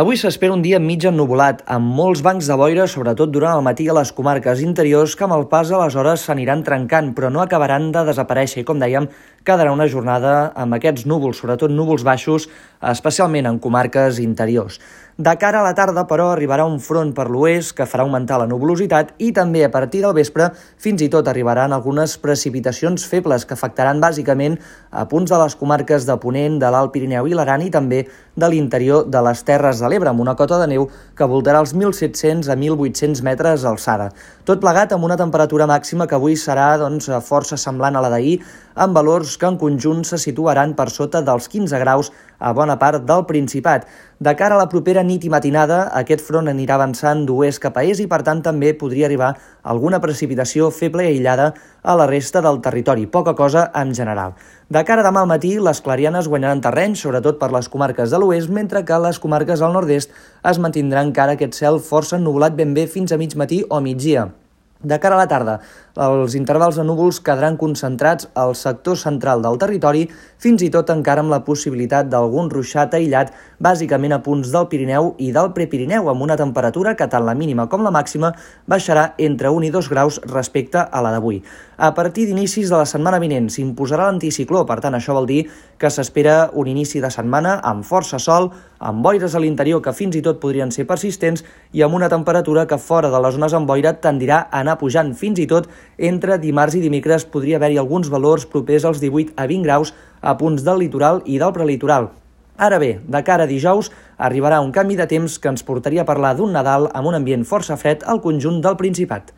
Avui s'espera un dia mig ennuvolat, amb molts bancs de boira, sobretot durant el matí a les comarques interiors, que amb el pas a les hores s'aniran trencant, però no acabaran de desaparèixer. I com dèiem, quedarà una jornada amb aquests núvols, sobretot núvols baixos, especialment en comarques interiors. De cara a la tarda, però, arribarà un front per l'oest que farà augmentar la nuvolositat i també a partir del vespre fins i tot arribaran algunes precipitacions febles que afectaran bàsicament a punts de les comarques de Ponent, de l'Alt Pirineu i l'Aran i també de l'interior de les Terres de l'Ebre, amb una cota de neu que voltarà els 1.700 a 1.800 metres d'alçada. Tot plegat amb una temperatura màxima que avui serà doncs, força semblant a la d'ahir, amb valors que en conjunt se situaran per sota dels 15 graus a bona part del Principat. De cara a la propera nit i matinada, aquest front anirà avançant d'oest cap a est i, per tant, també podria arribar alguna precipitació feble i aïllada a la resta del territori, poca cosa en general. De cara a demà al matí, les clarianes guanyaran terreny, sobretot per les comarques de l'oest, mentre que les comarques al nord-est es mantindrà encara aquest cel força ennubulat ben bé fins a mig matí o migdia. De cara a la tarda, els intervals de núvols quedaran concentrats al sector central del territori, fins i tot encara amb la possibilitat d'algun ruixat aïllat, bàsicament a punts del Pirineu i del Prepirineu, amb una temperatura que tant la mínima com la màxima baixarà entre 1 i 2 graus respecte a la d'avui. A partir d'inicis de la setmana vinent s'imposarà l'anticicló, per tant això vol dir que s'espera un inici de setmana amb força sol, amb boires a l'interior que fins i tot podrien ser persistents i amb una temperatura que fora de les zones amb boira tendirà a anar pujant fins i tot entre dimarts i dimecres podria haver-hi alguns valors propers als 18 a 20 graus a punts del litoral i del prelitoral. Ara bé, de cara a dijous, arribarà un canvi de temps que ens portaria a parlar d'un Nadal amb un ambient força fred al conjunt del Principat.